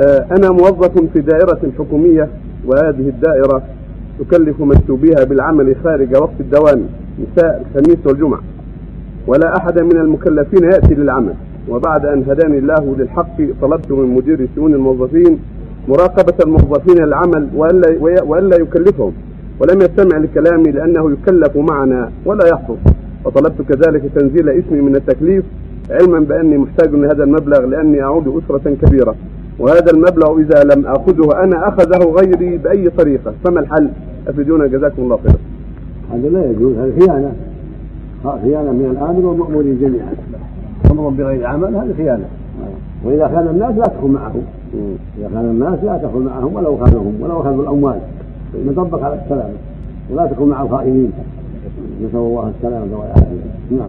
آه، أنا موظف في دائرة حكومية وهذه الدائرة تكلف مكتوبيها بالعمل خارج وقت الدوام مساء الخميس والجمعة. ولا أحد من المكلفين يأتي للعمل. وبعد أن هداني الله للحق طلبت من مدير شؤون الموظفين مراقبة الموظفين للعمل وألا, وألا يكلفهم. ولم يستمع لكلامي لأنه يكلف معنا ولا يحضر وطلبت كذلك تنزيل اسمي من التكليف علما بأني محتاج لهذا المبلغ لأني أعود أسرة كبيرة. وهذا المبلغ إذا لم أخذه أنا أخذه غيري بأي طريقة. فما الحل؟ أفيدونا جزاكم الله خيرا. هذا لا يجوز هذه خيانة. خيانة من الآمر والمأمورين جميعا. أمر بغير عمل هذه خيانة. وإذا كان الناس لا تدخل معهم. إذا كان الناس لا تدخل معهم ولو خانهم ولو أخذوا الأموال. نطبق على السلامة. ولا تكن مع الخائنين. نسأل الله السلامة والعافية. نعم.